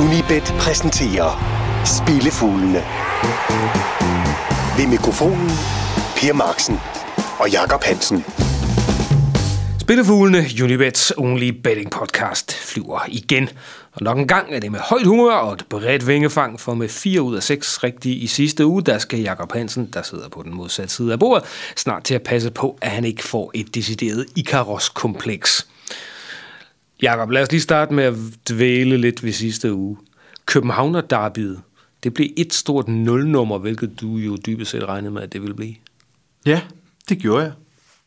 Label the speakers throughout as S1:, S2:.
S1: Unibet præsenterer Spillefuglene. Ved mikrofonen Per Marksen og Jakob Hansen.
S2: Spillefuglene, Unibets only betting podcast, flyver igen. Og nok en gang er det med højt humør og et bredt vingefang, for med 4 ud af 6 rigtige i sidste uge, der skal Jakob Hansen, der sidder på den modsatte side af bordet, snart til at passe på, at han ikke får et decideret Ikaros-kompleks. Jakob, lad os lige starte med at dvæle lidt ved sidste uge. Københavner derbyet, det blev et stort nulnummer, hvilket du jo dybest set regnede med, at det ville blive.
S3: Ja, det gjorde jeg.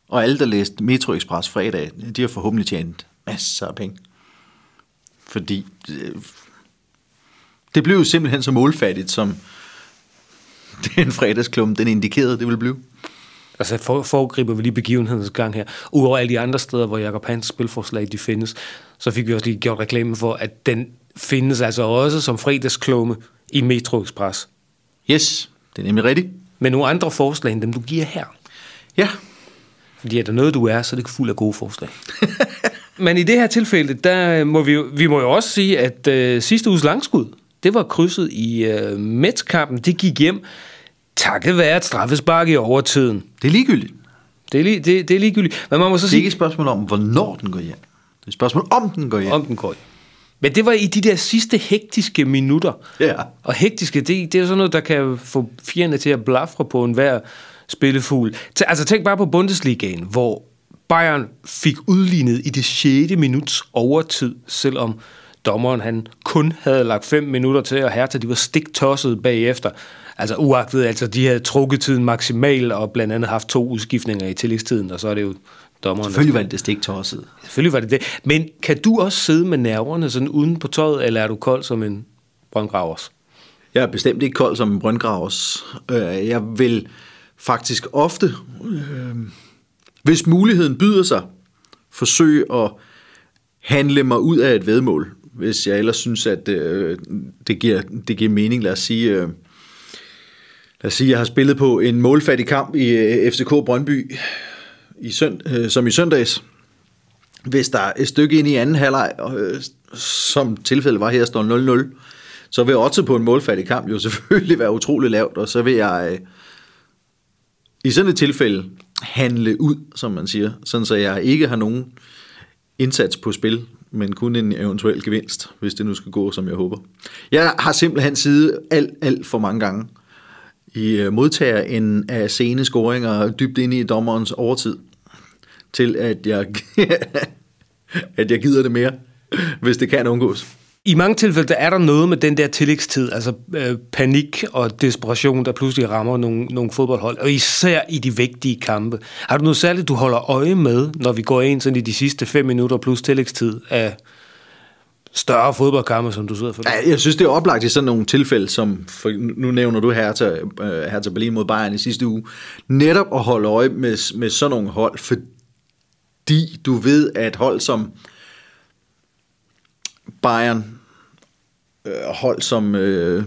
S3: Og alle, der læste Metro Express fredag, de har forhåbentlig tjent masser af penge. Fordi øh, det blev jo simpelthen så målfattigt, som den fredagsklum, den indikerede, det ville blive.
S2: Altså for, foregriber vi lige begivenhedens gang her. Udover alle de andre steder, hvor Jacob Hans spilforslag de findes, så fik vi også lige gjort reklame for, at den findes altså også som fredagsklumme i Metro Express.
S3: Yes, det er nemlig rigtigt.
S2: Men nogle andre forslag end dem, du giver her.
S3: Ja,
S2: Fordi er der noget, du er, så er det fuld af gode forslag. Men i det her tilfælde, der må vi, vi må jo også sige, at øh, sidste uges langskud, det var krydset i øh, Mets-kampen. Det gik hjem takket være et straffespark i overtiden.
S3: det er ligegyldigt.
S2: Det er, lige, det, det er ligegyldigt. Men man må så
S3: Det er
S2: sige,
S3: ikke et spørgsmål om, hvornår den går hjem. Det er et spørgsmål om, den går hjem.
S2: om den går hjem. Men det var i de der sidste hektiske minutter.
S3: Ja.
S2: Og hektiske, det, det er jo sådan noget, der kan få fjerne til at blafre på enhver spillefugl. T- Altså tænk bare på Bundesligaen, hvor Bayern fik udlignet i det 6. minuts overtid, selvom dommeren han kun havde lagt 5 minutter til, og Hertha de var stiktosset bagefter. Altså uagtet, altså de havde trukket tiden maksimalt, og blandt andet haft to udskiftninger i tillægstiden, og så er det jo dommeren,
S3: Selvfølgelig var det det stik tosset.
S2: Selvfølgelig var det det. Men kan du også sidde med nerverne sådan uden på tøjet, eller er du kold som en brøndgravers?
S3: Jeg er bestemt ikke kold som en brøndgravers. Øh, Jeg vil faktisk ofte, øh, hvis muligheden byder sig, forsøge at handle mig ud af et vedmål, hvis jeg ellers synes, at øh, det, giver, det giver mening. Lad os sige, øh, lad os sige, jeg har spillet på en målfattig kamp i øh, FCK Brøndby, i sønd, øh, som i søndags. Hvis der er et stykke ind i anden halvleg, øh, som tilfældet var her, står 0-0, så vil også på en målfattig kamp jo selvfølgelig være utrolig lavt, og så vil jeg øh, i sådan et tilfælde handle ud, som man siger, sådan så jeg ikke har nogen indsats på spil, men kun en eventuel gevinst, hvis det nu skal gå, som jeg håber. Jeg har simpelthen siddet alt, alt for mange gange i øh, modtager en af sene scoringer dybt inde i dommerens overtid, til at jeg, at jeg gider det mere, hvis det kan undgås.
S2: I mange tilfælde der er der noget med den der tillægstid, altså øh, panik og desperation, der pludselig rammer nogle, nogle fodboldhold, og især i de vigtige kampe. Har du noget særligt, du holder øje med, når vi går ind sådan i de sidste fem minutter plus tillægstid af større fodboldkampe, som du sidder for?
S3: Ja, Jeg synes, det er oplagt i sådan nogle tilfælde, som for, nu nævner du Hertha, øh, Hertha Berlin mod Bayern i sidste uge, netop at holde øje med, med sådan nogle hold, fordi du ved, at hold som Bayern, øh, hold som øh,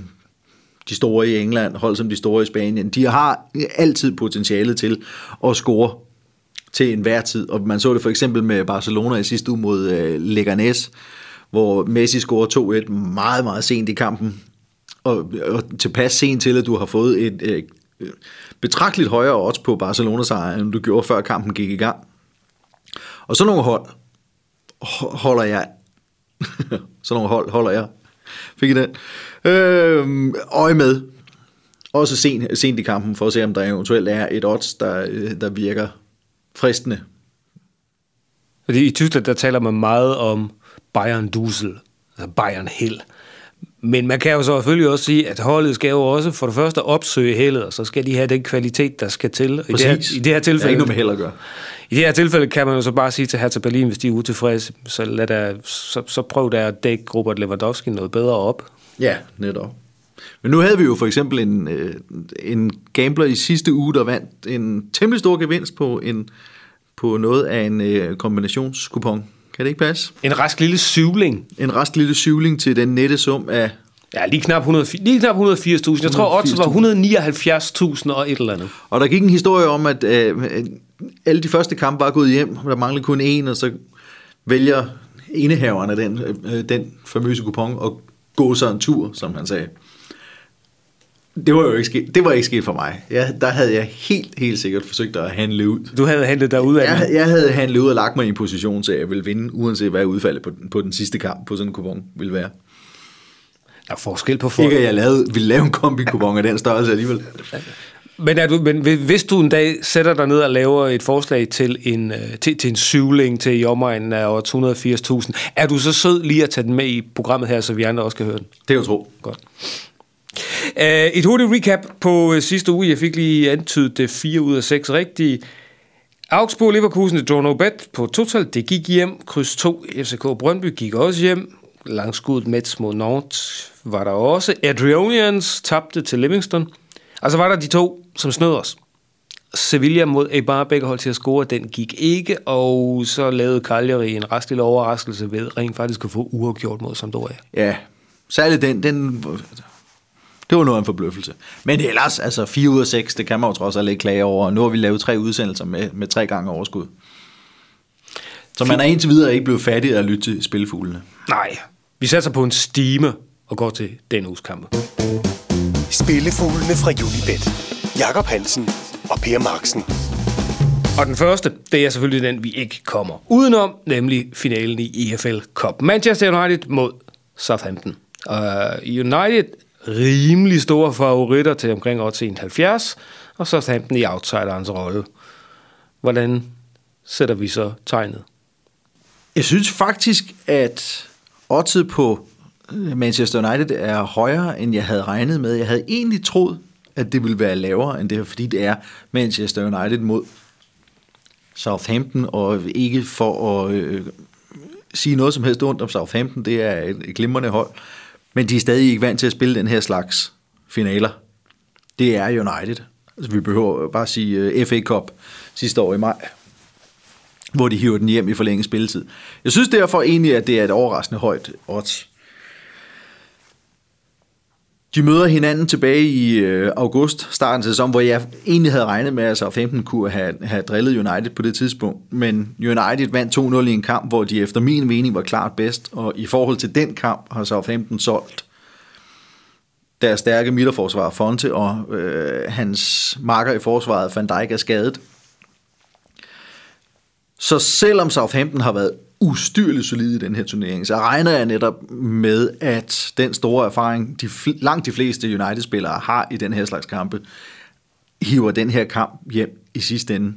S3: de store i England, hold som de store i Spanien, de har altid potentialet til at score til enhver tid. Og man så det for eksempel med Barcelona i sidste uge mod øh, Leganés, hvor Messi scorer 2-1 meget, meget sent i kampen. Og, og tilpas sent til, at du har fået et øh, betragteligt højere odds på Barcelona sejr, end du gjorde før kampen gik i gang. Og så nogle hold holder jeg så nogle hold holder jeg. Fik I den? Øh, øje med. Også sent, sent i kampen, for at se, om der eventuelt er et odds, der, der virker fristende.
S2: Fordi i Tyskland, der taler man meget om Bayern Dusel, Bayern Held. Men man kan jo så selvfølgelig også sige, at holdet skal jo også for det første opsøge heldet, og så skal de have den kvalitet, der skal til. I det, her,
S3: Præcis.
S2: I det her
S3: Det er
S2: tilfælde,
S3: ikke noget med held at gøre.
S2: I det her tilfælde kan man jo så bare sige til Hertha Berlin, hvis de er utilfredse, så, lad der, så, så prøv der at dække Robert Lewandowski noget bedre op.
S3: Ja, netop. Men nu havde vi jo for eksempel en, øh, en gambler i sidste uge, der vandt en temmelig stor gevinst på, en, på noget af en øh, kombinationskupon. Kan det ikke passe?
S2: En rask lille syvling.
S3: En rest lille syvling til den nette sum af...
S2: Ja, lige knap, 100, lige knap 180.000. Jeg tror, odds var 179.000 og et eller andet.
S3: Og der gik en historie om, at øh, alle de første kampe var gået hjem, og der manglede kun én, og så vælger indehaveren af den, øh, den famøse kupon at gå så en tur, som han sagde. Det var jo ikke sket, det var ikke sket for mig. Jeg, der havde jeg helt, helt sikkert forsøgt at handle ud.
S2: Du havde handlet dig ud af
S3: Jeg, jeg havde handlet ud og lagt mig i en position, så jeg ville vinde, uanset hvad udfaldet på, på den sidste kamp på sådan en kupon ville være.
S2: Der er forskel på folk.
S3: Ikke at jeg lavede, ville lave en kombi-kupon af den størrelse alligevel.
S2: Men, er du, men hvis du en dag sætter dig ned og laver et forslag til en, øh, til, til en syvling til i omegnen af over 280.000, er du så sød lige at tage den med i programmet her, så vi andre også kan høre den?
S3: Det er jo tro.
S2: Godt. Øh, et hurtigt recap på øh, sidste uge. Jeg fik lige antydet øh, det 4 ud af 6 rigtige. Augsburg Leverkusen det draw no bet på total. Det gik hjem. Kryds 2 FCK Brøndby gik også hjem. Langskuddet Mets mod Nantes var der også. Adrianians tabte til Livingston. Og så var der de to, som snød os. Sevilla mod Eibar, begge hold til at score, den gik ikke, og så lavede Cagliari en ret lille overraskelse ved rent faktisk at få uafgjort mod Sampdoria.
S3: Ja, særligt den, den, det var noget af en forbløffelse. Men ellers, altså 4 ud af 6, det kan man jo trods alt ikke klage over. Nu har vi lavet tre udsendelser med, med tre gange overskud. Så man er indtil videre ikke blevet fattig af at lytte til spilfuglene.
S2: Nej, vi satser på en stime og går til den uges kampe.
S1: Spillefuglene fra Unibet. Jakob Hansen og Per Marksen.
S2: Og den første, det er selvfølgelig den, vi ikke kommer udenom, nemlig finalen i EFL Cup. Manchester United mod Southampton. Uh, United rimelig store favoritter til omkring odds 71, og Southampton i outsiderens rolle. Hvordan sætter vi så tegnet?
S3: Jeg synes faktisk, at oddset på øh, Manchester United er højere, end jeg havde regnet med. Jeg havde egentlig troet, at det ville være lavere end det her, fordi det er Manchester United mod Southampton, og ikke for at øh, sige noget som helst ondt om Southampton, det er et, et glimrende hold, men de er stadig ikke vant til at spille den her slags finaler. Det er United. Altså, vi behøver bare at sige øh, uh, FA Cup sidste år i maj, hvor de hiver den hjem i forlænget spilletid. Jeg synes derfor egentlig, at det er et overraskende højt odds. De møder hinanden tilbage i øh, august, starten af sæsonen, hvor jeg egentlig havde regnet med, at Southampton kunne have, have drillet United på det tidspunkt. Men United vandt 2-0 i en kamp, hvor de efter min mening var klart bedst, og i forhold til den kamp har Southampton solgt deres stærke midterforsvar Fonte og øh, hans marker i forsvaret Van Dijk er skadet. Så selvom Southampton har været ustyrligt solid i den her turnering, så regner jeg netop med, at den store erfaring, de fl- langt de fleste United-spillere har i den her slags kampe, hiver den her kamp hjem i sidste ende.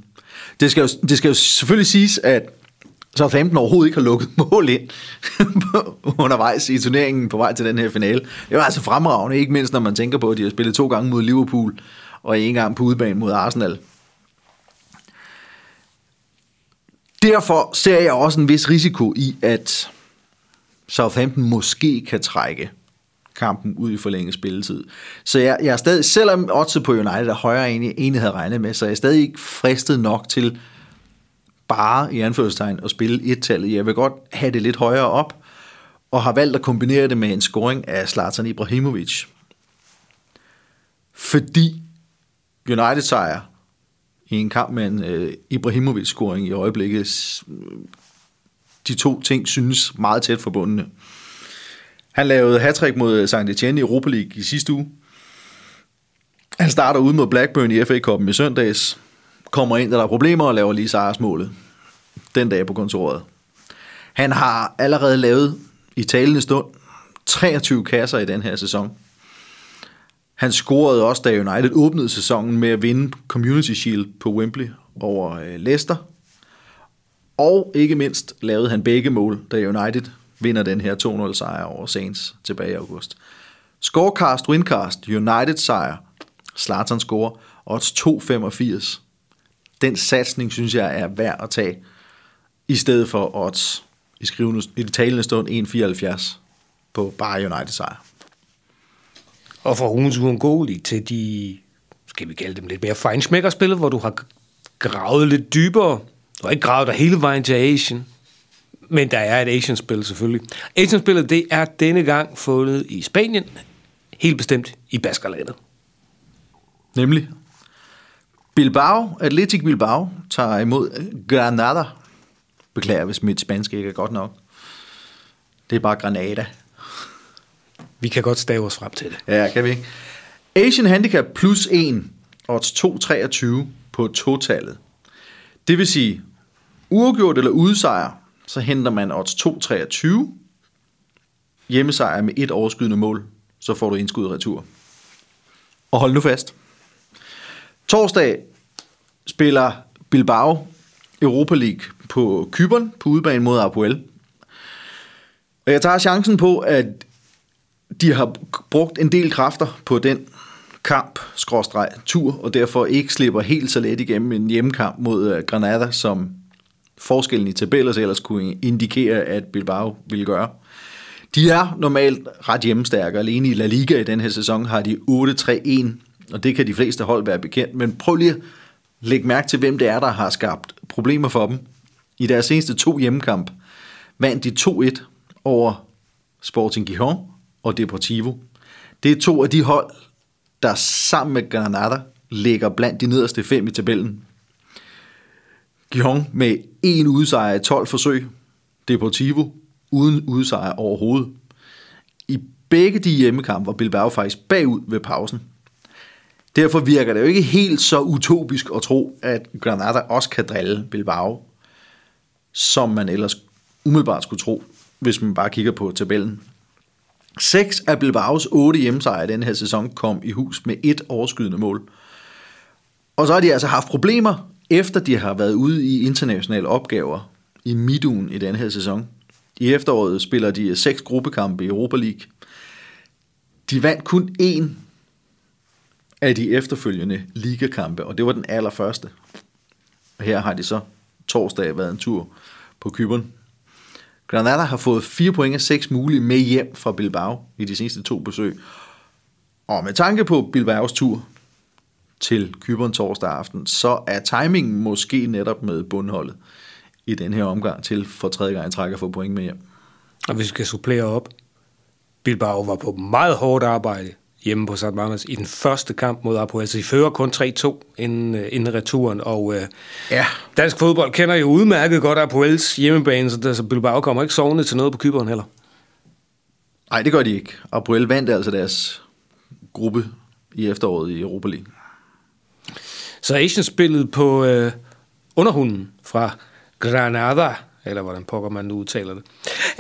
S3: Det skal jo, det skal jo selvfølgelig siges, at Southampton overhovedet ikke har lukket mål ind undervejs i turneringen på vej til den her finale. Det var altså fremragende, ikke mindst når man tænker på, at de har spillet to gange mod Liverpool og en gang på udebane mod Arsenal. Derfor ser jeg også en vis risiko i, at Southampton måske kan trække kampen ud i forlænget spilletid. Så jeg, jeg er stadig, selvom oddset på United er højere end jeg egentlig havde regnet med, så er jeg stadig ikke fristet nok til bare i anførselstegn at spille et-tallet. Jeg vil godt have det lidt højere op, og har valgt at kombinere det med en scoring af Zlatan Ibrahimovic. Fordi United sejr i en kamp med en øh, Ibrahimovic-scoring i øjeblikket, de to ting synes meget tæt forbundne. Han lavede hattrick mod St. Etienne i Europa League i sidste uge. Han starter ud mod Blackburn i FA Cup'en i søndags. Kommer ind, da der er problemer, og laver lige sejrsmålet. Den dag på kontoret. Han har allerede lavet i talende stund 23 kasser i den her sæson. Han scorede også, da United åbnede sæsonen med at vinde Community Shield på Wembley over øh, Leicester. Og ikke mindst lavede han begge mål, da United vinder den her 2-0 sejr over Saints tilbage i august. Scorecast, wincast, United sejr, Slatern score, odds 2,85. Den satsning, synes jeg, er værd at tage, i stedet for odds i, skrivende, i det talende stund 1,74 på bare United sejr.
S2: Og fra ugens uundgåelige til de, skal vi kalde dem lidt mere feinschmeckerspil, hvor du har gravet lidt dybere. Du har ikke gravet dig hele vejen til Asien, men der er et Asian-spil selvfølgelig. Asian-spillet, det er denne gang fundet i Spanien, helt bestemt i Baskerlandet.
S3: Nemlig Bilbao, Atletic Bilbao, tager imod Granada. Beklager, hvis mit spansk ikke er godt nok. Det er bare Granada.
S2: Vi kan godt stave os frem til det.
S3: Ja, kan vi ikke? Asian Handicap plus 1, odds 2,23 på totallet. Det vil sige, uafgjort eller udsejr, så henter man odds 2,23. Hjemmesejr med et overskydende mål, så får du indskud retur. Og hold nu fast. Torsdag spiller Bilbao Europa League på Kyberen på udebane mod Apoel. Og jeg tager chancen på, at de har brugt en del kræfter på den kamp, skråstreg, tur, og derfor ikke slipper helt så let igennem en hjemmekamp mod øh, Granada, som forskellen i tabeller ellers kunne indikere, at Bilbao ville gøre. De er normalt ret hjemmestærke, alene i La Liga i den her sæson har de 8-3-1, og det kan de fleste hold være bekendt, men prøv lige at lægge mærke til, hvem det er, der har skabt problemer for dem. I deres seneste to hjemmekamp vandt de 2-1 over Sporting Gijon og Deportivo. Det er to af de hold, der sammen med Granada ligger blandt de nederste fem i tabellen. Gijon med en udsejr i 12 forsøg. Deportivo uden udsejr overhovedet. I begge de hjemmekampe var Bilbao faktisk bagud ved pausen. Derfor virker det jo ikke helt så utopisk at tro, at Granada også kan drille Bilbao, som man ellers umiddelbart skulle tro, hvis man bare kigger på tabellen. Seks af Bilbaos otte hjemmesejre den her sæson kom i hus med et overskydende mål. Og så har de altså haft problemer, efter de har været ude i internationale opgaver i midtugen i den her sæson. I efteråret spiller de seks gruppekampe i Europa League. De vandt kun én af de efterfølgende ligakampe, og det var den allerførste. Og her har de så torsdag været en tur på Kyberen. Granada har fået 4 point af 6 mulige med hjem fra Bilbao i de seneste to besøg. Og med tanke på Bilbaos tur til Kyberen torsdag aften, så er timingen måske netop med bundholdet i den her omgang til for tredje gang trækker få point med hjem.
S2: Og hvis vi skal supplere op, Bilbao var på meget hårdt arbejde hjemme på St. Mamas i den første kamp mod Apoel. Altså, de fører kun 3-2 inden, uh, inden returen, og uh,
S3: Ja.
S2: dansk fodbold kender jo udmærket godt Apoels hjemmebane, så der, så Bilbao kommer ikke sovende til noget på Kyberen heller.
S3: Nej, det gør de ikke. Apoel vandt altså deres gruppe i efteråret i Europa League.
S2: Så Asian spillet på øh, underhunden fra Granada, eller hvordan pokker man nu udtaler det.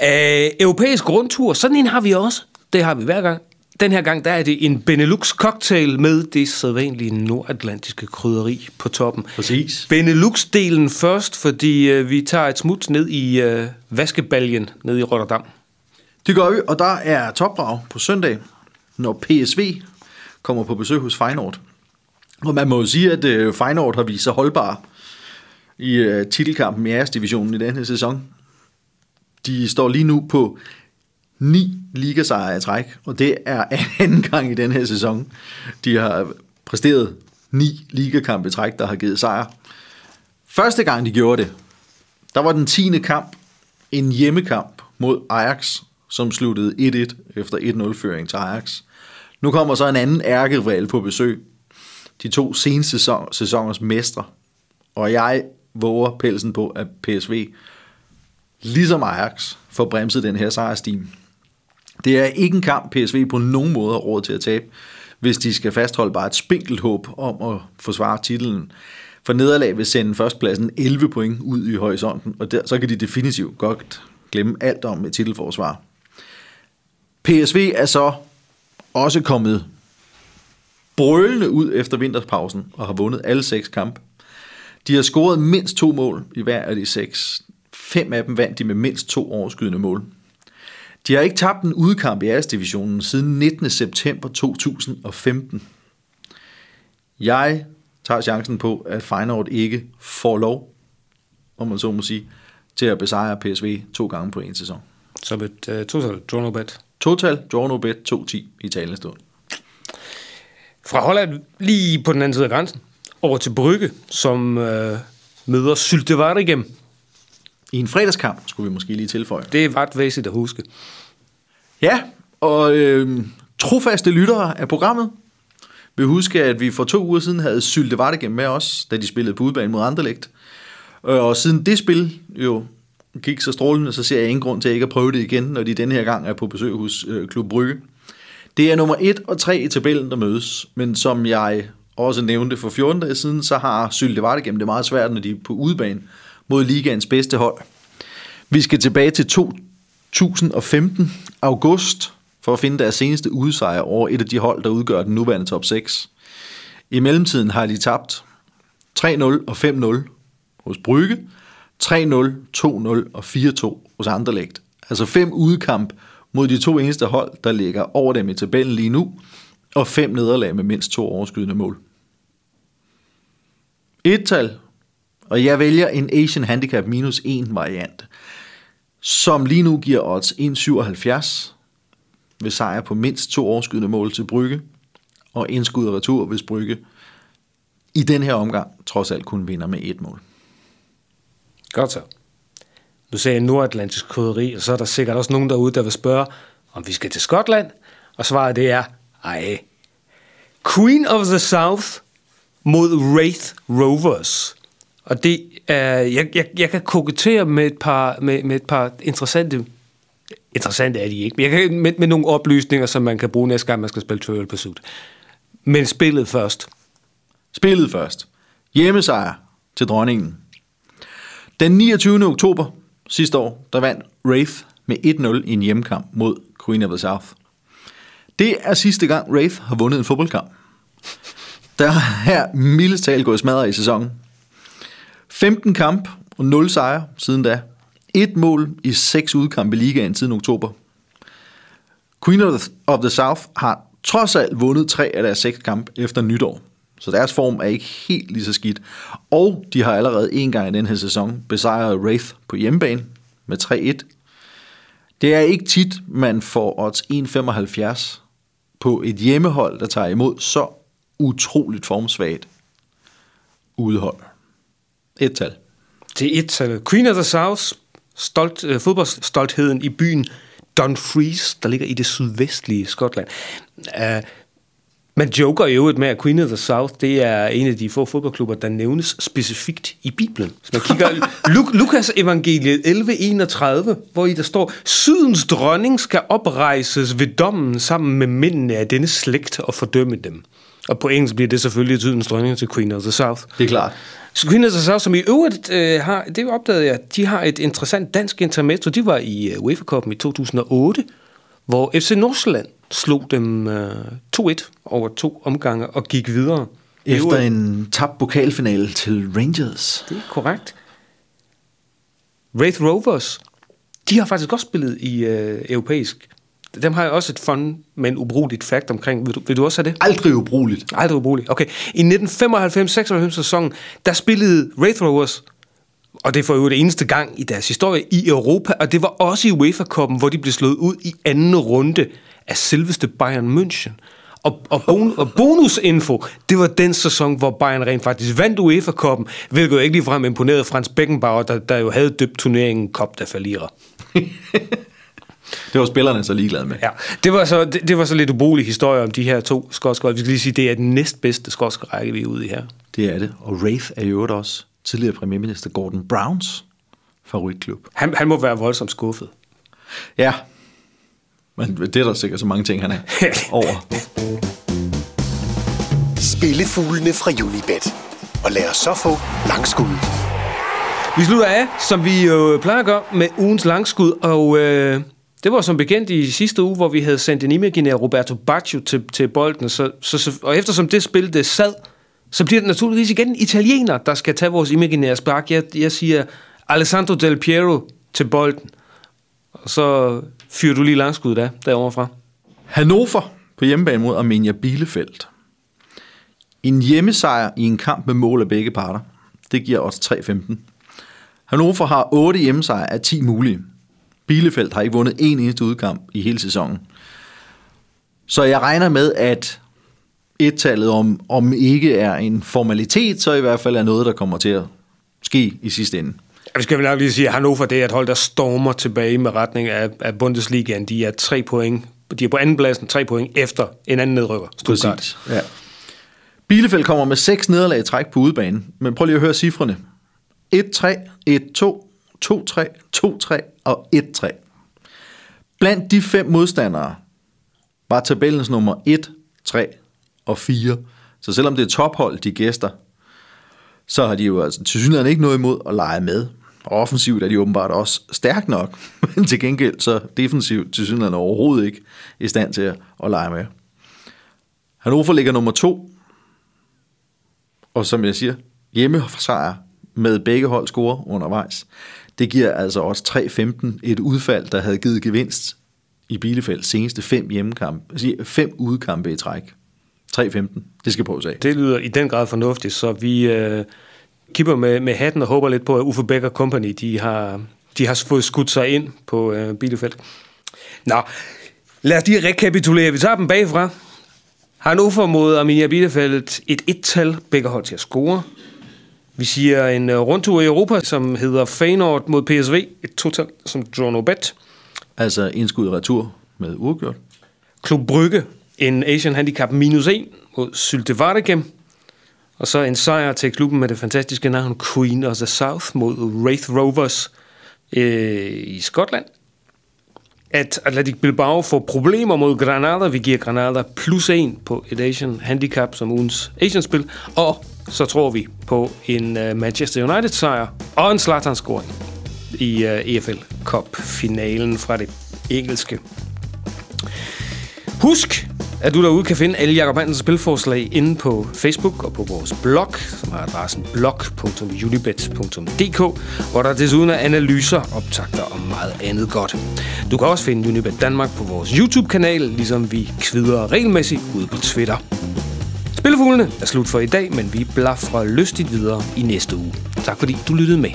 S2: Øh, europæisk rundtur, sådan en har vi også. Det har vi hver gang. Den her gang, der er det en Benelux cocktail med det sædvanlige nordatlantiske krydderi på toppen.
S3: Præcis.
S2: Benelux-delen først, fordi øh, vi tager et smut ned i øh, vaskebaljen ned i Rotterdam.
S3: Det gør vi, og der er topdrag på søndag, når PSV kommer på besøg hos Feyenoord. Og man må jo sige, at øh, Feyenoord har vist sig holdbar i øh, titelkampen i æresdivisionen i den her sæson. De står lige nu på ni ligasejre i træk, og det er anden gang i den her sæson. De har præsteret ni ligakampe i træk, der har givet sejr. Første gang de gjorde det, der var den tiende kamp en hjemmekamp mod Ajax, som sluttede 1-1 efter 1-0-føring til Ajax. Nu kommer så en anden ærkerival på besøg. De to seneste sæson, sæsoners mestre. Og jeg våger pelsen på, at PSV, ligesom Ajax, får bremset den her sejrstime. Det er ikke en kamp, PSV på nogen måde har råd til at tabe, hvis de skal fastholde bare et spinkelt håb om at forsvare titlen. For nederlag vil sende førstpladsen 11 point ud i horisonten, og der, så kan de definitivt godt glemme alt om et titelforsvar. PSV er så også kommet brølende ud efter vinterpausen og har vundet alle seks kampe. De har scoret mindst to mål i hver af de seks. Fem af dem vandt de med mindst to overskydende mål. De har ikke tabt en udkamp i æresdivisionen siden 19. september 2015. Jeg tager chancen på, at Feyenoord ikke får lov, om man så må sige, til at besejre PSV to gange på en sæson.
S2: Som et uh, total draw no bet.
S3: Total, draw no bet, 2-10 i talende stund.
S2: Fra Holland lige på den anden side af grænsen, over til Brygge, som øh, møder Syltevarigem.
S3: I en fredagskamp, skulle vi måske lige tilføje.
S2: Det er ret væsentligt at huske.
S3: Ja, og øh, trofaste lyttere af programmet vil huske, at vi for to uger siden havde Sylte Vardegem med os, da de spillede på udbanen mod Anderlecht. Og siden det spil jo gik så strålende, så ser jeg ingen grund til at ikke at prøve det igen, når de denne her gang er på besøg hos øh, Klub Brygge. Det er nummer 1 og 3 i tabellen, der mødes, men som jeg også nævnte for 14 dage siden, så har Sylte Vartegem det meget svært, når de er på udebane mod ligaens bedste hold. Vi skal tilbage til 2015, august, for at finde deres seneste udsejr over et af de hold, der udgør den nuværende top 6. I mellemtiden har de tabt 3-0 og 5-0 hos Brygge, 3-0, 2-0 og 4-2 hos Anderlecht. Altså fem udkamp mod de to eneste hold, der ligger over dem i tabellen lige nu, og fem nederlag med mindst to overskydende mål. Et tal, og jeg vælger en Asian Handicap minus 1 variant, som lige nu giver odds 1,77 ved sejr på mindst to overskydende mål til Brygge, og indskud og retur, hvis Brygge i den her omgang trods alt kun vinder med et mål.
S2: Godt så. Du sagde nordatlantisk krydderi, og så er der sikkert også nogen derude, der vil spørge, om vi skal til Skotland. Og svaret det er, ej. Queen of the South mod Wraith Rovers. Og det er, jeg, jeg, jeg kan kokettere med et par, med, med et par interessante, interessante er de ikke, men jeg kan, med, med nogle oplysninger, som man kan bruge næste gang, man skal spille Trivial Pursuit. Men spillet først.
S3: Spillet først. Hjemmesejr til dronningen. Den 29. oktober sidste år, der vandt Wraith med 1-0 i en hjemmekamp mod Queen of the South. Det er sidste gang Wraith har vundet en fodboldkamp. Der er her mildest talt gået smadret i sæsonen. 15 kamp og 0 sejre siden da. Et mål i seks udkampe i ligaen siden oktober. Queen of the South har trods alt vundet tre af deres seks kampe efter nytår. Så deres form er ikke helt lige så skidt. Og de har allerede en gang i den her sæson besejret Wraith på hjemmebane med 3-1. Det er ikke tit, man får odds 1,75 på et hjemmehold, der tager imod så utroligt formsvagt udhold. Et tal.
S2: Til et tal. Queen of the South, stolt, uh, fodboldstoltheden i byen Dumfries, der ligger i det sydvestlige Skotland. Uh, man joker jo øvrigt med, at Queen of the South, det er en af de få fodboldklubber, der nævnes specifikt i Bibelen. Så man kigger Luk- Lukas evangeliet 11.31, hvor i der står, Sydens dronning skal oprejses ved dommen sammen med mændene af denne slægt og fordømme dem. Og på engelsk bliver det selvfølgelig Sydens dronning til Queen of the South.
S3: Det er klart.
S2: Så Queen of the South, som i øvrigt øh, har, det opdagede jeg, de har et interessant dansk intermezzo. De var i uh, UEFA Cup'en i 2008, hvor FC Nordsjælland slog dem øh, 2-1 over to omgange og gik videre.
S3: Efter en tabt pokalfinale til Rangers.
S2: Det er korrekt. Wraith Rovers, de har faktisk også spillet i øh, europæisk. Dem har jeg også et fun, men ubrugeligt fact omkring. Vil du, vil du også have det?
S3: Aldrig ubrugeligt.
S2: Aldrig ubrugeligt. Okay. I 1995-96 sæsonen, der spillede Wraith Rovers og det var jo det eneste gang i deres historie i Europa, og det var også i UEFA Cup'en, hvor de blev slået ud i anden runde af selveste Bayern München. Og, og, bon, og bonusinfo, det var den sæson, hvor Bayern rent faktisk vandt UEFA Cup'en, hvilket jo ikke ligefrem imponerede Frans Beckenbauer, der, der jo havde døbt turneringen Cup der fallirer.
S3: det var spillerne så ligeglade med.
S2: Ja, det var så, det, det var så lidt ubrugelig historie om de her to skotske Vi skal lige sige, det er den næstbedste skotske række, vi er ude i her.
S3: Det er det, og Wraith er jo også tidligere premierminister Gordon Browns favoritklub.
S2: Han, han må være voldsomt skuffet.
S3: Ja, men det er der sikkert så mange ting, han er over.
S1: Spillefuglene fra Unibet. Og lad os så få langskud.
S2: Vi slutter af, som vi jo plejer at gøre, med ugens langskud, og øh, det var som bekendt i sidste uge, hvor vi havde sendt en imaginær Roberto Baggio til, til bolden, så, så, og eftersom det spil det sad, så bliver det naturligvis igen italiener, der skal tage vores imaginære spark. Jeg, jeg siger Alessandro Del Piero til bolden, og så fyrer du lige langskud af derovre fra.
S3: Hannover på hjemmebane mod Armenia Bielefeld. En hjemmesejr i en kamp med mål af begge parter. Det giver os 3-15. Hannover har 8 hjemmesejre af 10 mulige. Bielefeld har ikke vundet en eneste udkamp i hele sæsonen. Så jeg regner med, at et-tallet om, om ikke er en formalitet, så i hvert fald er noget, der kommer til at ske i sidste ende.
S2: Vi skal vel nok lige sige, at Hannover det er et hold, der stormer tilbage med retning af, af Bundesligaen. De er tre point. De er på anden pladsen, tre point efter en anden nedrykker.
S3: Stuttgart. Præcis. Ja. Bielefeld kommer med seks nederlag i træk på udbanen, men prøv lige at høre cifrene. 1-3, 1-2, 2-3, 2-3 og 1-3. Blandt de fem modstandere var tabellens nummer 1, 3 og 4. Så selvom det er tophold, de gæster, så har de jo altså til synligheden ikke noget imod at lege med. Og offensivt er de åbenbart også stærk nok, men til gengæld så defensivt til synligheden overhovedet ikke i stand til at lege med. Hannover ligger nummer 2, og som jeg siger, hjemmesejr med begge hold score undervejs. Det giver altså også 3-15 et udfald, der havde givet gevinst i Bielefeld seneste fem hjemmekampe, altså fem udekampe i træk. 3-15. Det skal prøves af.
S2: Det lyder i den grad fornuftigt, så vi øh, kipper med, med hatten og håber lidt på, at Uffe Becker Company, de har, de har fået skudt sig ind på øh, Bielefeld. Nå, lad os lige rekapitulere. Vi tager dem bagfra. Har nu mod Arminia Bielefeld et et-tal, begge hold til at score. Vi siger en øh, rundtur i Europa, som hedder Feyenoord mod PSV, et total som draw no bet.
S3: Altså indskud retur med uafgjort.
S2: Klub Brygge, en Asian Handicap minus 1 mod Sylte Vardegem. Og så en sejr til klubben med det fantastiske navn Queen of the South mod Wraith Rovers øh, i Skotland. At Atletic Bilbao får problemer mod Granada. Vi giver Granada plus 1 på et Asian Handicap som ugens Asian-spil. Og så tror vi på en uh, Manchester United-sejr og en Zlatan-scoring i øh, uh, EFL Cup-finalen fra det engelske. Husk, at du derude kan finde alle Jacob Hansens spilforslag inde på Facebook og på vores blog, som har adressen blog.unibet.dk, hvor der desuden er analyser, optagter og meget andet godt. Du kan også finde Unibet Danmark på vores YouTube-kanal, ligesom vi kvider regelmæssigt ude på Twitter. Spillefuglene er slut for i dag, men vi blaffer lystigt videre i næste uge. Tak fordi du lyttede med.